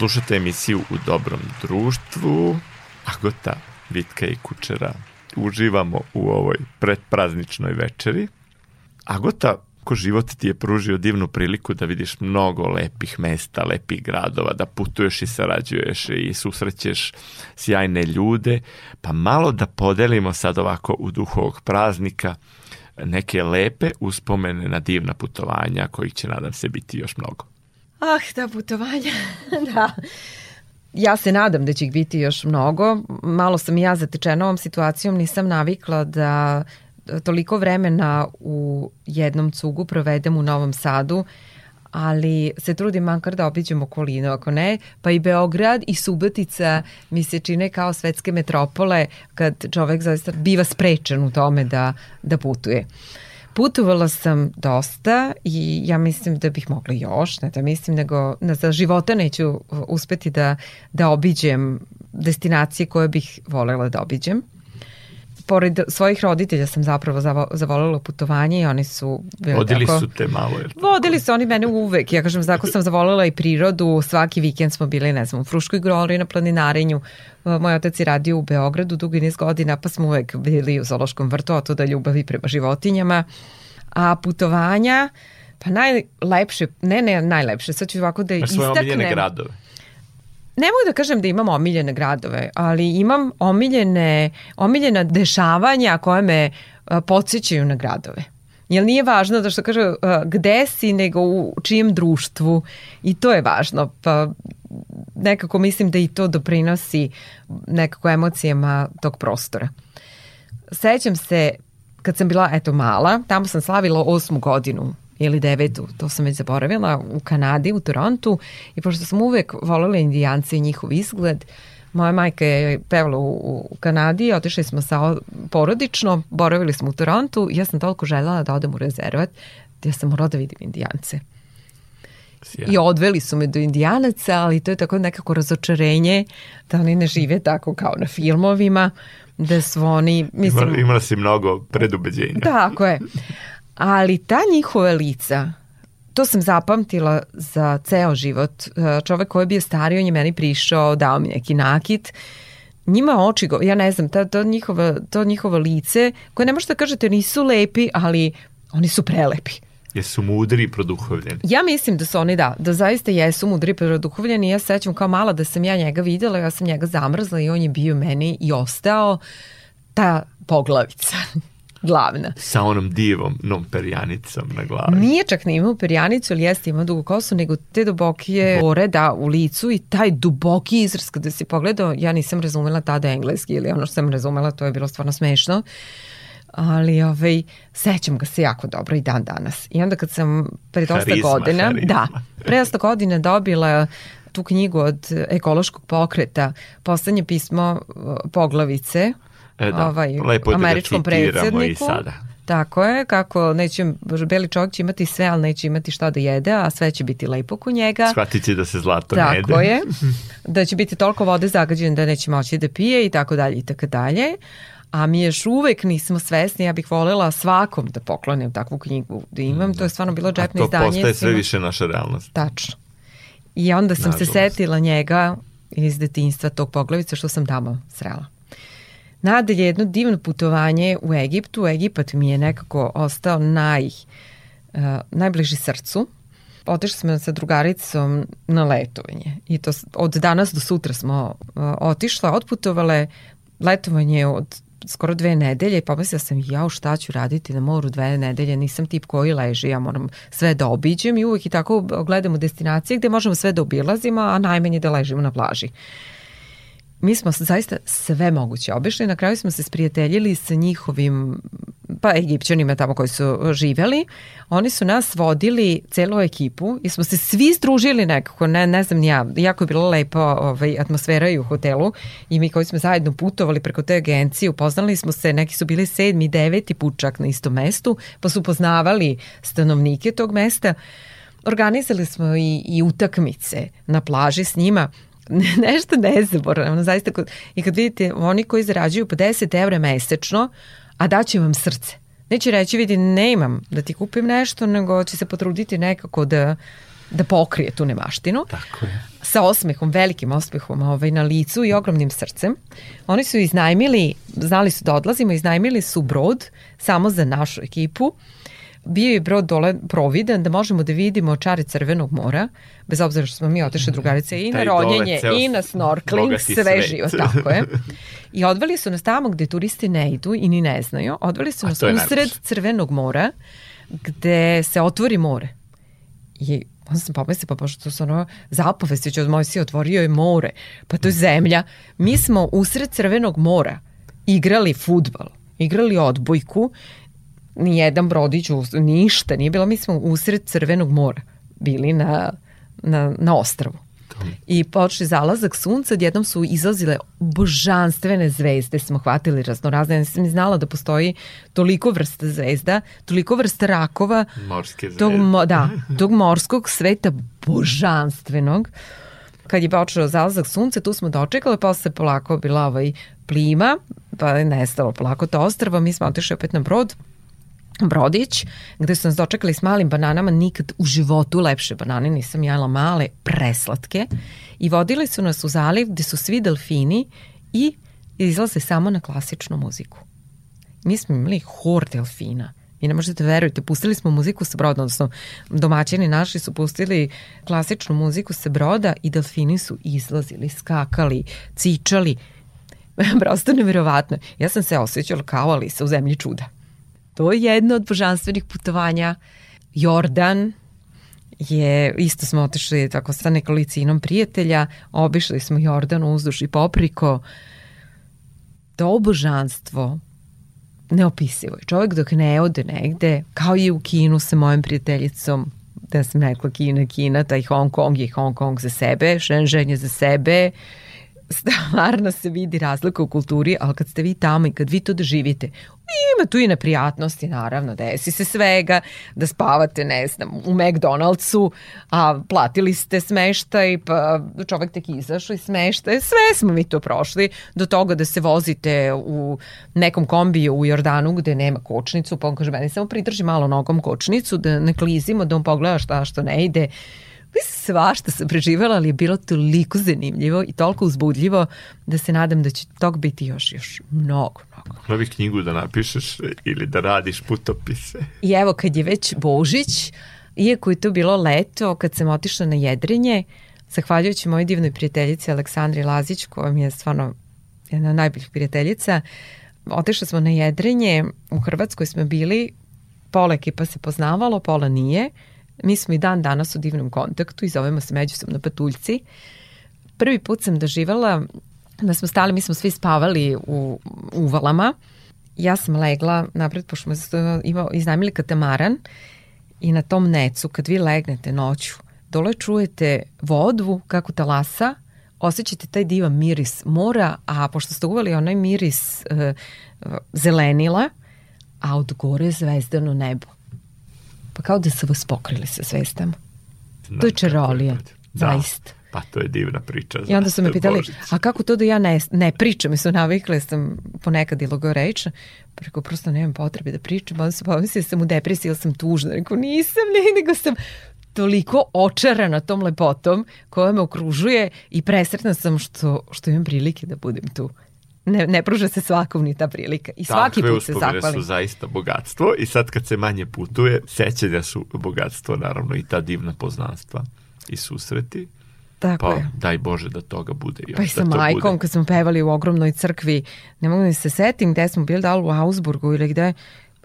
Slušate emisiju U dobrom društvu. Agota, Vitka i Kučera. Uživamo u ovoj predprazničnoj večeri. Agota, ko život ti je pružio divnu priliku da vidiš mnogo lepih mesta, lepih gradova, da putuješ i sarađuješ i susrećeš sjajne ljude, pa malo da podelimo sad ovako u duhu ovog praznika neke lepe uspomene na divna putovanja kojih će nadam se biti još mnogo. Ah, ta putovanja, da. Ja se nadam da će ih biti još mnogo. Malo sam i ja zatečena ovom situacijom, nisam navikla da toliko vremena u jednom cugu provedem u Novom Sadu, ali se trudim makar da obiđem okolinu, ako ne, pa i Beograd i Subotica mi se čine kao svetske metropole kad čovek zaista biva sprečen u tome da, da putuje. Uh, Putovala sam dosta i ja mislim da bih mogla još, ne da mislim, nego na, za života neću uh, uspeti da, da obiđem destinacije koje bih volela da obiđem pored svojih roditelja sam zapravo zavolela putovanje i oni su Vodili tako, su te malo. Je Vodili su oni mene uvek. Ja kažem, zako sam zavolela i prirodu. Svaki vikend smo bili, ne znam, u Fruškoj groli na planinarenju. Moj otac je radio u Beogradu dugi niz godina, pa smo uvek bili u Zološkom vrtu, a to da ljubavi prema životinjama. A putovanja, pa najlepše, ne, ne najlepše, sad ću ovako da istaknem. Svoje omiljene gradove ne mogu da kažem da imam omiljene gradove, ali imam omiljene, omiljena dešavanja koje me podsjećaju na gradove. Jer nije važno da što kaže gde si, nego u čijem društvu i to je važno. Pa nekako mislim da i to doprinosi nekako emocijama tog prostora. Sećam se kad sam bila, eto, mala, tamo sam slavila osmu godinu ili devetu, to sam već zaboravila, u Kanadi, u Torontu i pošto sam uvek volela indijance i njihov izgled, moja majka je pevala u, u Kanadi, otišli smo sa porodično, boravili smo u Torontu i ja sam toliko želela da odem u rezervat, da ja sam morala da vidim indijance. I odveli su me do indijanaca, ali to je tako nekako razočarenje da oni ne žive tako kao na filmovima, da su oni... Mislim, Imala, imala si mnogo predubeđenja. Tako je. Ali ta njihova lica, to sam zapamtila za ceo život. E, Čovek koji je bio stariji, on je meni prišao, dao mi neki nakit, njima oči, go, ja ne znam, ta, to, njihova, to njihovo lice, koje ne možete da kažete nisu lepi, ali oni su prelepi. Jesu mudri i produhovljeni. Ja mislim da su oni, da, da zaista jesu mudri i produhovljeni. Ja se sećam kao mala da sam ja njega videla, ja sam njega zamrzla i on je bio meni i ostao ta poglavica glavna. Sa onom divom, nom perjanicom na glavi. Nije čak ni imao perjanicu, ali jeste imao dugu kosu, nego te dubokije pore da u licu i taj duboki izraz kada si pogledao, ja nisam razumela tada engleski ili ono što sam razumela, to je bilo stvarno smešno ali ovaj, sećam ga se jako dobro i dan danas. I onda kad sam pre dosta godina, harizma. da, pre dosta godina dobila tu knjigu od ekološkog pokreta, poslednje pismo poglavice, E da, ovaj, lepo da američkom i predsjedniku. sada. Tako je, kako neće, beli čovjek će imati sve, ali neće imati šta da jede, a sve će biti lepo kod njega. Shvatit će da se zlato ne jede. Tako je, da će biti toliko vode zagađene da neće moći da pije i tako dalje i tako dalje. A mi još uvek nismo svesni, ja bih volela svakom da poklonim takvu knjigu da imam, to je stvarno bilo A džepno to izdanje. postaje sve više naša realnost. Tačno. I onda sam Nažalost. se setila njega iz detinjstva tog poglavica što sam tamo srela. Nadalje, jedno divno putovanje u Egiptu. Egipat mi je nekako ostao naj, uh, najbliži srcu. Otišli smo sa drugaricom na letovanje. I to od danas do sutra smo uh, otišla, otputovale letovanje od skoro dve nedelje i pomislila sam ja šta ću raditi na moru dve nedelje, nisam tip koji leži, ja moram sve da obiđem. I uvek i tako gledamo destinacije gde možemo sve da obilazimo, a najmanje da ležimo na plaži mi smo zaista sve moguće obišli. Na kraju smo se sprijateljili sa njihovim pa egipćanima tamo koji su živeli. Oni su nas vodili celu ekipu i smo se svi združili nekako, ne, ne znam ja, jako je bila lepa ovaj, atmosfera i u hotelu i mi koji smo zajedno putovali preko te agencije, upoznali smo se, neki su bili sedmi, deveti put čak na istom mestu, pa su poznavali stanovnike tog mesta. Organizali smo i, i utakmice na plaži s njima, nešto nezaboravno, zaista kod, i kad vidite oni koji zarađuju po 10 evra mesečno, a daće vam srce. Neće reći, vidi, ne imam da ti kupim nešto, nego će se potruditi nekako da, da pokrije tu nemaštinu. Tako je. Sa osmehom, velikim osmehom ovaj, na licu i ogromnim srcem. Oni su iznajmili, znali su da odlazimo, iznajmili su brod samo za našu ekipu. Bio je brod dole providan da možemo da vidimo čare Crvenog mora, bez obzira što smo mi otišli drugarice i na ronjenje i na snorkling, sve svet. živo, tako je. I odveli su nas tamo gde turisti ne idu i ni ne znaju. Odveli su A nas usred najlepše. Crvenog mora, gde se otvori more. I onda sam pomislila, pa pošto su ono zapovesti će od Mojsija otvorio je more, pa to je zemlja. Mi smo usred Crvenog mora igrali futbal, igrali odbojku, nijedan brodić, us- ništa nije bilo, mi smo usred Crvenog mora bili na, na, na ostravu. I počne zalazak sunca, odjednom su izlazile božanstvene zvezde, smo hvatili raznorazne, ja nisam ni znala da postoji toliko vrsta zvezda, toliko vrsta rakova, Morske zvezde. tog, mo, da, tog morskog sveta božanstvenog. Kad je počeo zalazak sunca, tu smo dočekali, posle polako bila ovaj plima, pa je nestalo polako to ostrvo, mi smo otišli opet na brod, brodić, gde su nas dočekali s malim bananama, nikad u životu lepše banane, nisam jela male, preslatke, i vodili su nas u zaliv gde su svi delfini i izlaze samo na klasičnu muziku. Mi smo imali hor delfina. I ne možete verujete, pustili smo muziku sa broda, odnosno domaćini naši su pustili klasičnu muziku sa broda i delfini su izlazili, skakali, cičali. Prosto neverovatno. Ja sam se osjećala kao Alisa u zemlji čuda. To je jedno od božanstvenih putovanja. Jordan je, isto smo otišli tako sa nekolicinom prijatelja, obišli smo Jordan uzduž i popriko. To božanstvo neopisivo je. Čovjek dok ne ode negde, kao i u Kinu sa mojom prijateljicom, da sam rekla Kina, Kina, taj Hong Kong je Hong Kong za sebe, Shenzhen je za sebe, stvarno se vidi razlika u kulturi, ali kad ste vi tamo i kad vi to doživite, ima tu i neprijatnosti, naravno, desi se svega, da spavate, ne znam, u McDonald'su, a platili ste smeštaj, pa čovek tek izašao i smeštaj, sve smo mi to prošli, do toga da se vozite u nekom kombiju u Jordanu gde nema kočnicu, pa on kaže, meni samo pridrži malo nogom kočnicu, da ne klizimo, da on pogleda šta što ne ide, Mislim, svašta sam preživjela, ali je bilo toliko zanimljivo i toliko uzbudljivo da se nadam da će tog biti još, još mnogo, mnogo. Novi knjigu da napišeš ili da radiš putopise. I evo, kad je već Božić, iako je to bilo leto, kad sam otišla na jedrenje, zahvaljujući mojoj divnoj prijateljici Aleksandri Lazić, koja mi je stvarno jedna od najboljih prijateljica, otišla smo na jedrenje, u Hrvatskoj smo bili, pola ekipa se poznavalo, pola nije, Mi smo i dan danas u divnom kontaktu i zovemo se međusobno patuljci. Prvi put sam doživala da smo stali, mi smo svi spavali u uvalama. Ja sam legla napred, pošto smo imao, iznajmili katamaran i na tom necu, kad vi legnete noću, dole čujete vodu kako talasa, osjećate taj divan miris mora, a pošto ste uvali onaj miris uh, zelenila, a od gore zvezdano nebo. Pa kao da su vas pokrili sa zvestama. Znam To je čarolija, Da. zaista. Pa to je divna priča. I onda su me pitali, Božić. a kako to da ja ne, ne pričam? I su navikle, sam ponekad i logorečna. Pa rekao, prosto nemam potrebe da pričam. Onda su pomislili da sam u depresiji ili sam tužna. Rekao, nisam, ne, nego sam toliko očarana tom lepotom koja me okružuje i presretna sam što, što imam prilike da budem tu. Ne, ne pruža se svakom ni ta prilika. I svaki Takve put se uspomene zahvalim. su zaista bogatstvo i sad kad se manje putuje, sećanja su bogatstvo, naravno i ta divna poznanstva i susreti. Tako Pa je. daj Bože da toga bude još. Pa i da sa to majkom, bude. kad smo pevali u ogromnoj crkvi, ne mogu da se setim gde smo bili, da li u Augsburgu ili gde,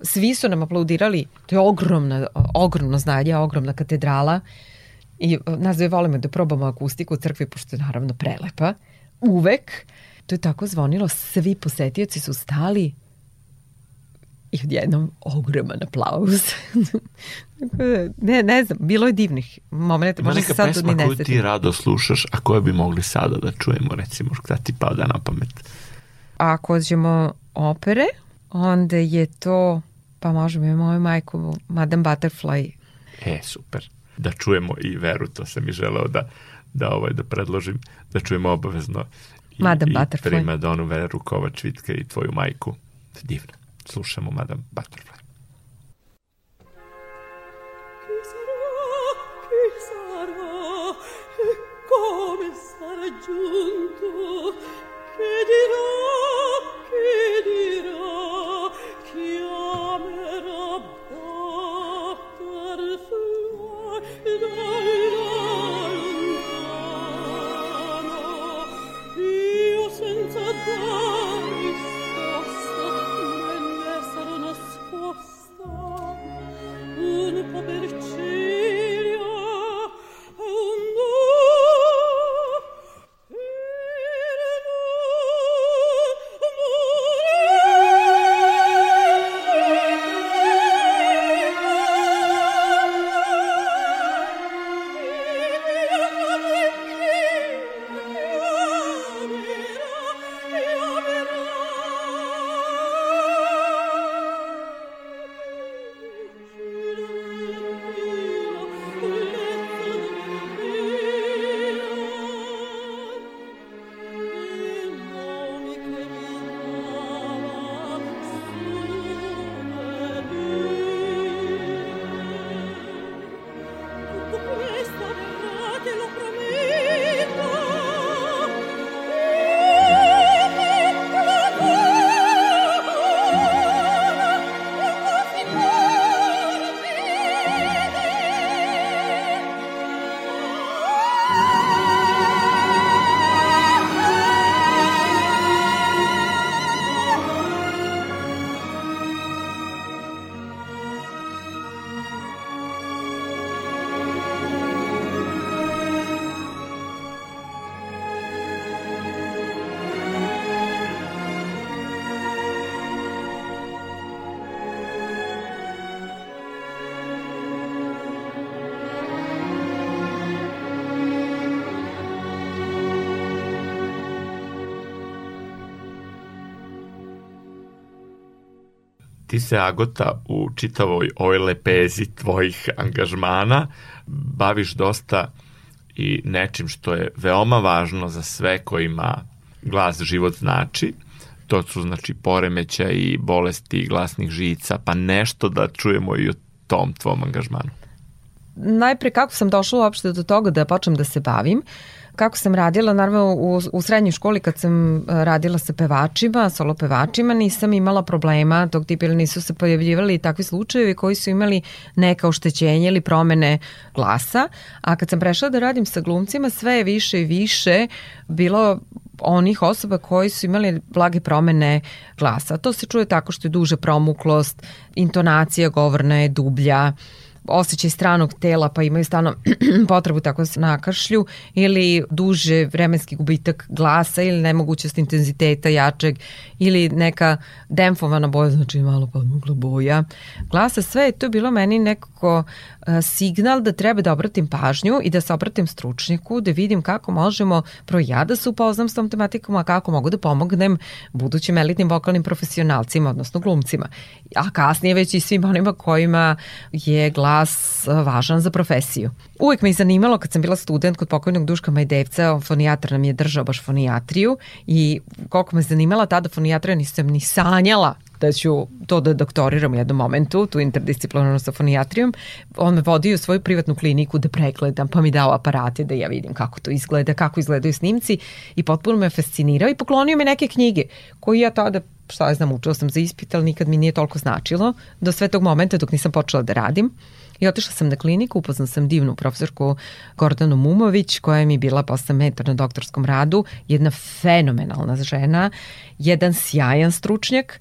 svi su nam aplaudirali, to je ogromna, ogromno znanje, ogromna katedrala i e, nas dve volimo da probamo akustiku u crkvi, pošto je naravno prelepa, uvek, to je tako zvonilo, svi posetioci su stali i odjednom ogroman aplauz. Ne, ne znam, bilo je divnih momenta, Ima neka sad pesma koju ti rado slušaš, a koje bi mogli sada da čujemo, recimo, šta ti pada na pamet? ako ćemo opere, onda je to, pa možemo i moju majku, Madame Butterfly. E, super. Da čujemo i veru, to sam i želeo da, da, ovaj, da predložim, da čujemo obavezno Madam Butterfly. Prima Donove rukova čvitke i tvoju majku. Divno. Slušamo Madam Butterfly. come sarà giunto che dirò che dirò chiamerà Butterfly dal ti se, Agota, u čitavoj ovoj lepezi tvojih angažmana baviš dosta i nečim što je veoma važno za sve kojima glas život znači. To su znači poremeća i bolesti glasnih žica, pa nešto da čujemo i o tom tvom angažmanu. Najpre kako sam došla uopšte do toga da počnem da se bavim, kako sam radila, naravno u, u srednjoj školi kad sam e, radila sa pevačima, solo pevačima, nisam imala problema tog tipa ili nisu se pojavljivali takvi slučajevi koji su imali neka oštećenja ili promene glasa, a kad sam prešla da radim sa glumcima, sve je više i više bilo onih osoba koji su imali blage promene glasa. To se čuje tako što je duže promuklost, intonacija govorna je dublja, osjećaj stranog tela pa imaju stano potrebu tako da se nakašlju ili duže vremenski gubitak glasa ili nemogućnost intenziteta jačeg ili neka demfovana boja, znači malo podmugla boja glasa. Sve je to bilo meni nekako signal da treba da obratim pažnju i da se obratim stručnjaku, da vidim kako možemo pro ja da se upoznam s tom tematikom, a kako mogu da pomognem budućim elitnim vokalnim profesionalcima, odnosno glumcima. A kasnije već i svim onima kojima je glas važan za profesiju. Uvijek me je zanimalo kad sam bila student kod pokojnog Duška Majdevca, fonijatar nam je držao baš fonijatriju i koliko me zanimala tada fonijatrija nisam ni sanjala da ću to da doktoriram u jednom momentu, tu interdisciplinarnu sa fonijatrijom. On me vodio u svoju privatnu kliniku da pregledam, pa mi dao aparate da ja vidim kako to izgleda, kako izgledaju snimci i potpuno me fascinirao i poklonio mi neke knjige koje ja tada šta znam, učila sam za ispit, ali nikad mi nije toliko značilo do sve tog momenta dok nisam počela da radim. I otišla sam na kliniku, upoznam sam divnu profesorku Gordanu Mumović, koja je mi bila posle mentor na doktorskom radu, jedna fenomenalna žena, jedan sjajan stručnjak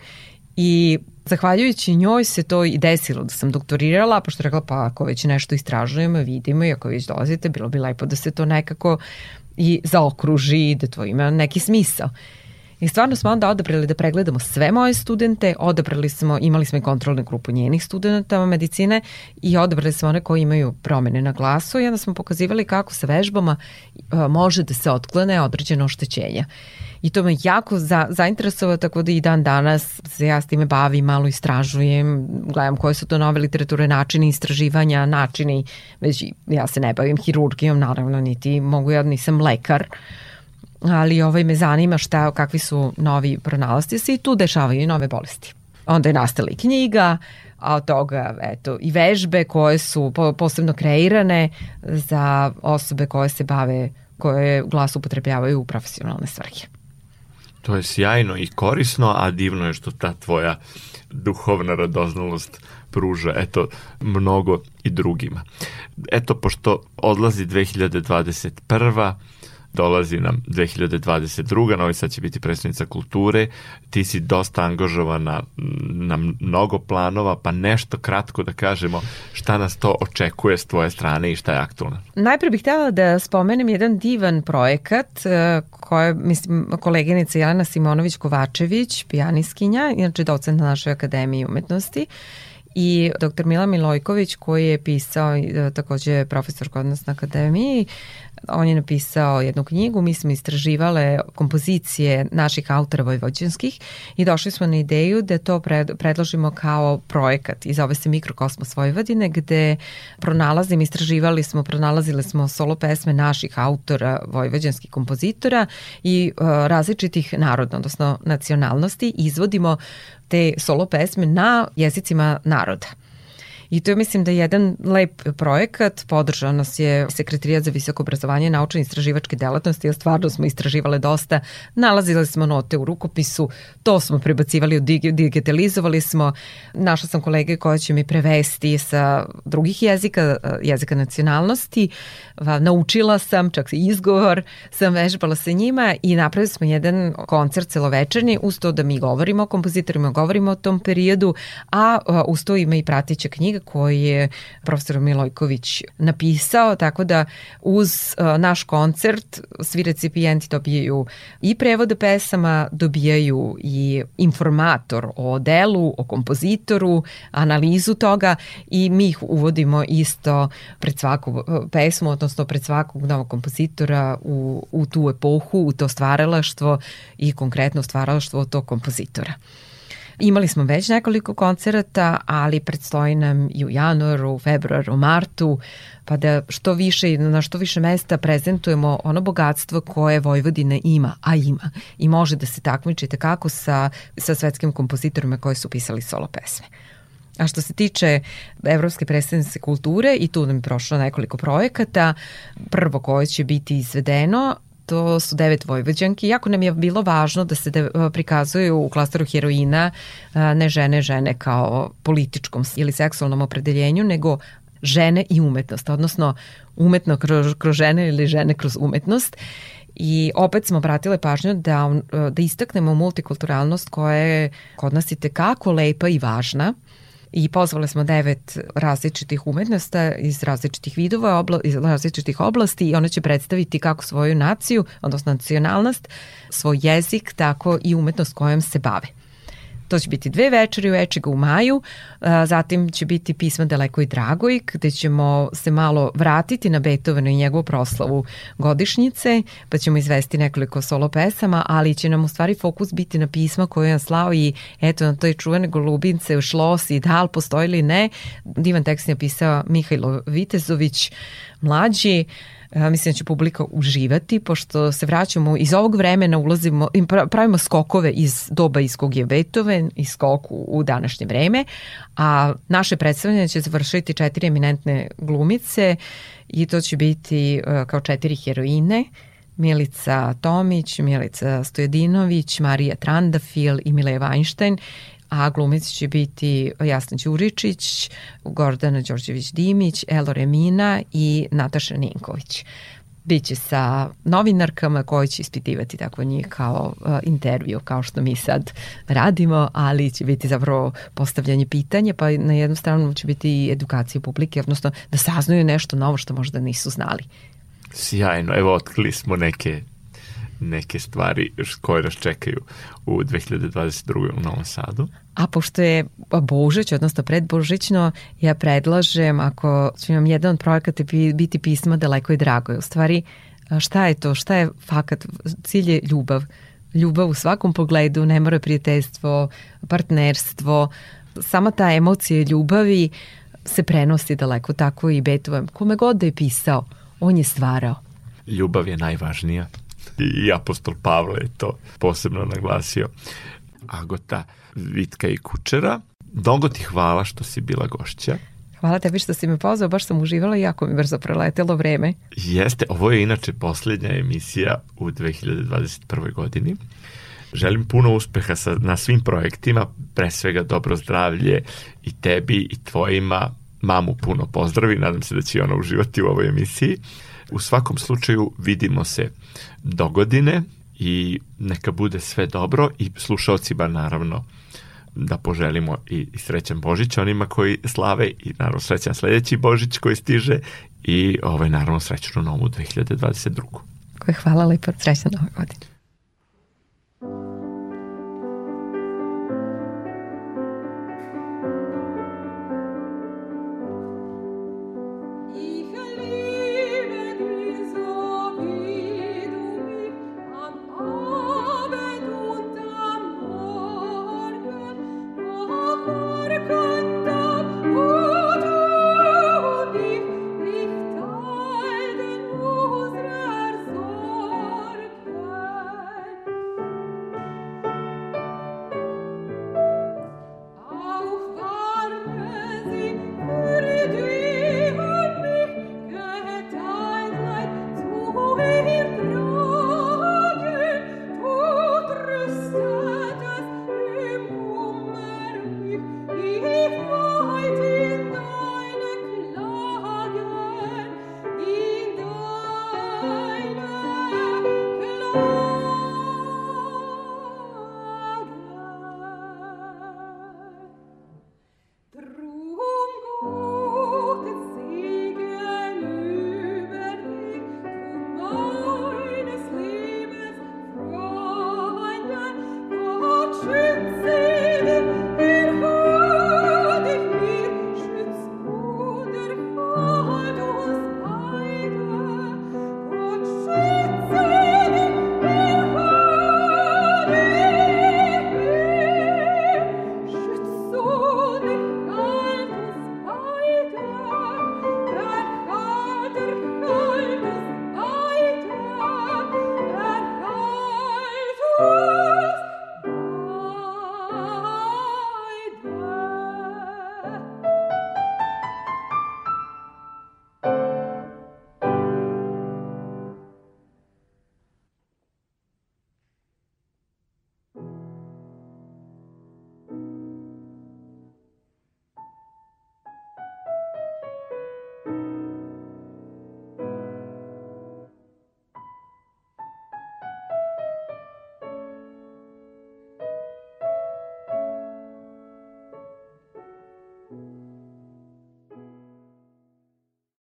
I zahvaljujući njoj se to i desilo da sam doktorirala, pošto rekla pa ako već nešto istražujemo, vidimo i ako već dolazite, bilo bi lepo da se to nekako i zaokruži i da to ima neki smisao. I stvarno smo onda odabrali da pregledamo sve moje studente, odabrali smo, imali smo i kontrolnu grupu njenih studenta medicine i odabrali smo one koji imaju promene na glasu i onda smo pokazivali kako sa vežbama može da se otklone određeno oštećenja. I to me jako za, zainteresovao, tako da i dan danas se ja s time bavim, malo istražujem, gledam koje su to nove literature, načini istraživanja, načini, već ja se ne bavim hirurgijom, naravno, niti mogu ja, nisam lekar, ali ovaj me zanima šta, kakvi su novi pronalasti se i tu dešavaju i nove bolesti. Onda je nastala i knjiga, a od toga eto, i vežbe koje su posebno kreirane za osobe koje se bave, koje glas upotrebljavaju u profesionalne svrhe. To je sjajno i korisno, a divno je što ta tvoja duhovna radoznalost pruža eto mnogo i drugima. Eto pošto odlazi 2021 dolazi nam 2022. Novi Sad će biti predstavnica kulture. Ti si dosta angažovana na mnogo planova, pa nešto kratko da kažemo šta nas to očekuje s tvoje strane i šta je aktualno. Najpre bih htjela da spomenem jedan divan projekat e, koje, mislim, koleginica Jelena Simonović-Kovačević, pijaniskinja, inače docent na našoj akademiji umetnosti, i dr. Mila Milojković koji je pisao, e, takođe profesor kod nas na akademiji, on je napisao jednu knjigu, mi smo istraživale kompozicije naših autora vojvođanskih i došli smo na ideju da to pred, predložimo kao projekat i zove se Mikrokosmos Vojvodine gde pronalazim, istraživali smo, pronalazili smo solo pesme naših autora vojvođanskih kompozitora i uh, različitih naroda, odnosno nacionalnosti izvodimo te solo pesme na jezicima naroda. I to je mislim da je jedan lep projekat, podržao nas je Sekretarijat za visoko obrazovanje i naučne istraživačke delatnosti, a stvarno smo istraživale dosta, nalazili smo note u rukopisu, to smo prebacivali, digitalizovali smo, našla sam kolege koja će mi prevesti sa drugih jezika, jezika nacionalnosti, naučila sam, čak i izgovor sam vežbala sa njima i napravili smo jedan koncert celovečerni, uz to da mi govorimo o kompozitorima, govorimo o tom periodu, a uz to ima i pratića knjiga koji je profesor Milojković napisao, tako da uz uh, naš koncert svi recipijenti dobijaju i prevode pesama, dobijaju i informator o delu, o kompozitoru, analizu toga i mi ih uvodimo isto pred svaku uh, pesmu, odnosno pred svakog novog kompozitora u, u tu epohu, u to stvaralaštvo i konkretno stvaralaštvo tog kompozitora. Imali smo već nekoliko koncerata, ali predstoji nam i u januaru, februaru, martu, pa da što više na što više mesta prezentujemo ono bogatstvo koje Vojvodina ima, a ima. I može da se takmičite kako sa, sa svetskim kompozitorima koji su pisali solo pesme. A što se tiče Evropske predstavnice kulture, i tu nam je prošlo nekoliko projekata, prvo koje će biti izvedeno, to su devet vojvođanki. Jako nam je bilo važno da se de, prikazuju u klasteru heroina ne žene žene kao političkom ili seksualnom opredeljenju, nego žene i umetnost, odnosno umetno kroz, kroz žene ili žene kroz umetnost. I opet smo obratile pažnju da, da istaknemo multikulturalnost koja je kod nas i tekako lepa i važna i pozvali smo devet različitih umetnosta iz različitih vidova, obla, iz različitih oblasti i ona će predstaviti kako svoju naciju, odnosno nacionalnost, svoj jezik, tako i umetnost kojom se bave. To će biti dve večeri u Ečiga u maju, zatim će biti pisma Daleko i Dragoj, gde ćemo se malo vratiti na Beethovenu i njegovu proslavu godišnjice, pa ćemo izvesti nekoliko solo pesama, ali će nam u stvari fokus biti na pisma koje je slao i eto na toj čuvene golubince, šlos i da li postoji ili ne. Divan tekst je pisao Mihajlo Vitezović, mlađi, mislim da će publika uživati, pošto se vraćamo iz ovog vremena, ulazimo, pravimo skokove iz doba iz kog je Beethoven i skok u, današnje vreme, a naše predstavljanje će završiti četiri eminentne glumice i to će biti kao četiri heroine, Milica Tomić, Milica Stojedinović, Marija Trandafil i Mileva Weinstein a glumici će biti Jasna Đuričić, Gordana Đorđević-Dimić, Elo Remina i Nataša Ninković. Biće sa novinarkama koji će ispitivati tako njih kao uh, intervju, kao što mi sad radimo, ali će biti zapravo postavljanje pitanja, pa na jednu stranu će biti i edukacija publike, odnosno da saznaju nešto novo što možda nisu znali. Sjajno, evo otkrili smo neke neke stvari koje nas čekaju u 2022. u Novom Sadu. A pošto je Božić, odnosno predbožićno, ja predlažem, ako će vam jedan od projekata biti pisma daleko i drago. U stvari, šta je to? Šta je fakat? Cilj je ljubav. Ljubav u svakom pogledu, ne mora prijateljstvo, partnerstvo, sama ta emocija ljubavi se prenosi daleko, tako i Beethoven. Kome god da je pisao, on je stvarao. Ljubav je najvažnija i apostol Pavle je to posebno naglasio. Agota, Vitka i Kučera, mnogo ti hvala što si bila gošća. Hvala tebi što si me pozvao, baš sam uživala i jako mi brzo preletelo vreme. Jeste, ovo je inače poslednja emisija u 2021. godini. Želim puno uspeha sa, na svim projektima, pre svega dobro zdravlje i tebi i tvojima. Mamu puno pozdravi, nadam se da će ona uživati u ovoj emisiji. U svakom slučaju vidimo se do godine i neka bude sve dobro i slušalcima naravno da poželimo i, i srećan Božić onima koji slave i naravno srećan sledeći Božić koji stiže i ovaj naravno srećnu novu 2022. Koje hvala lepo, srećan nove godine.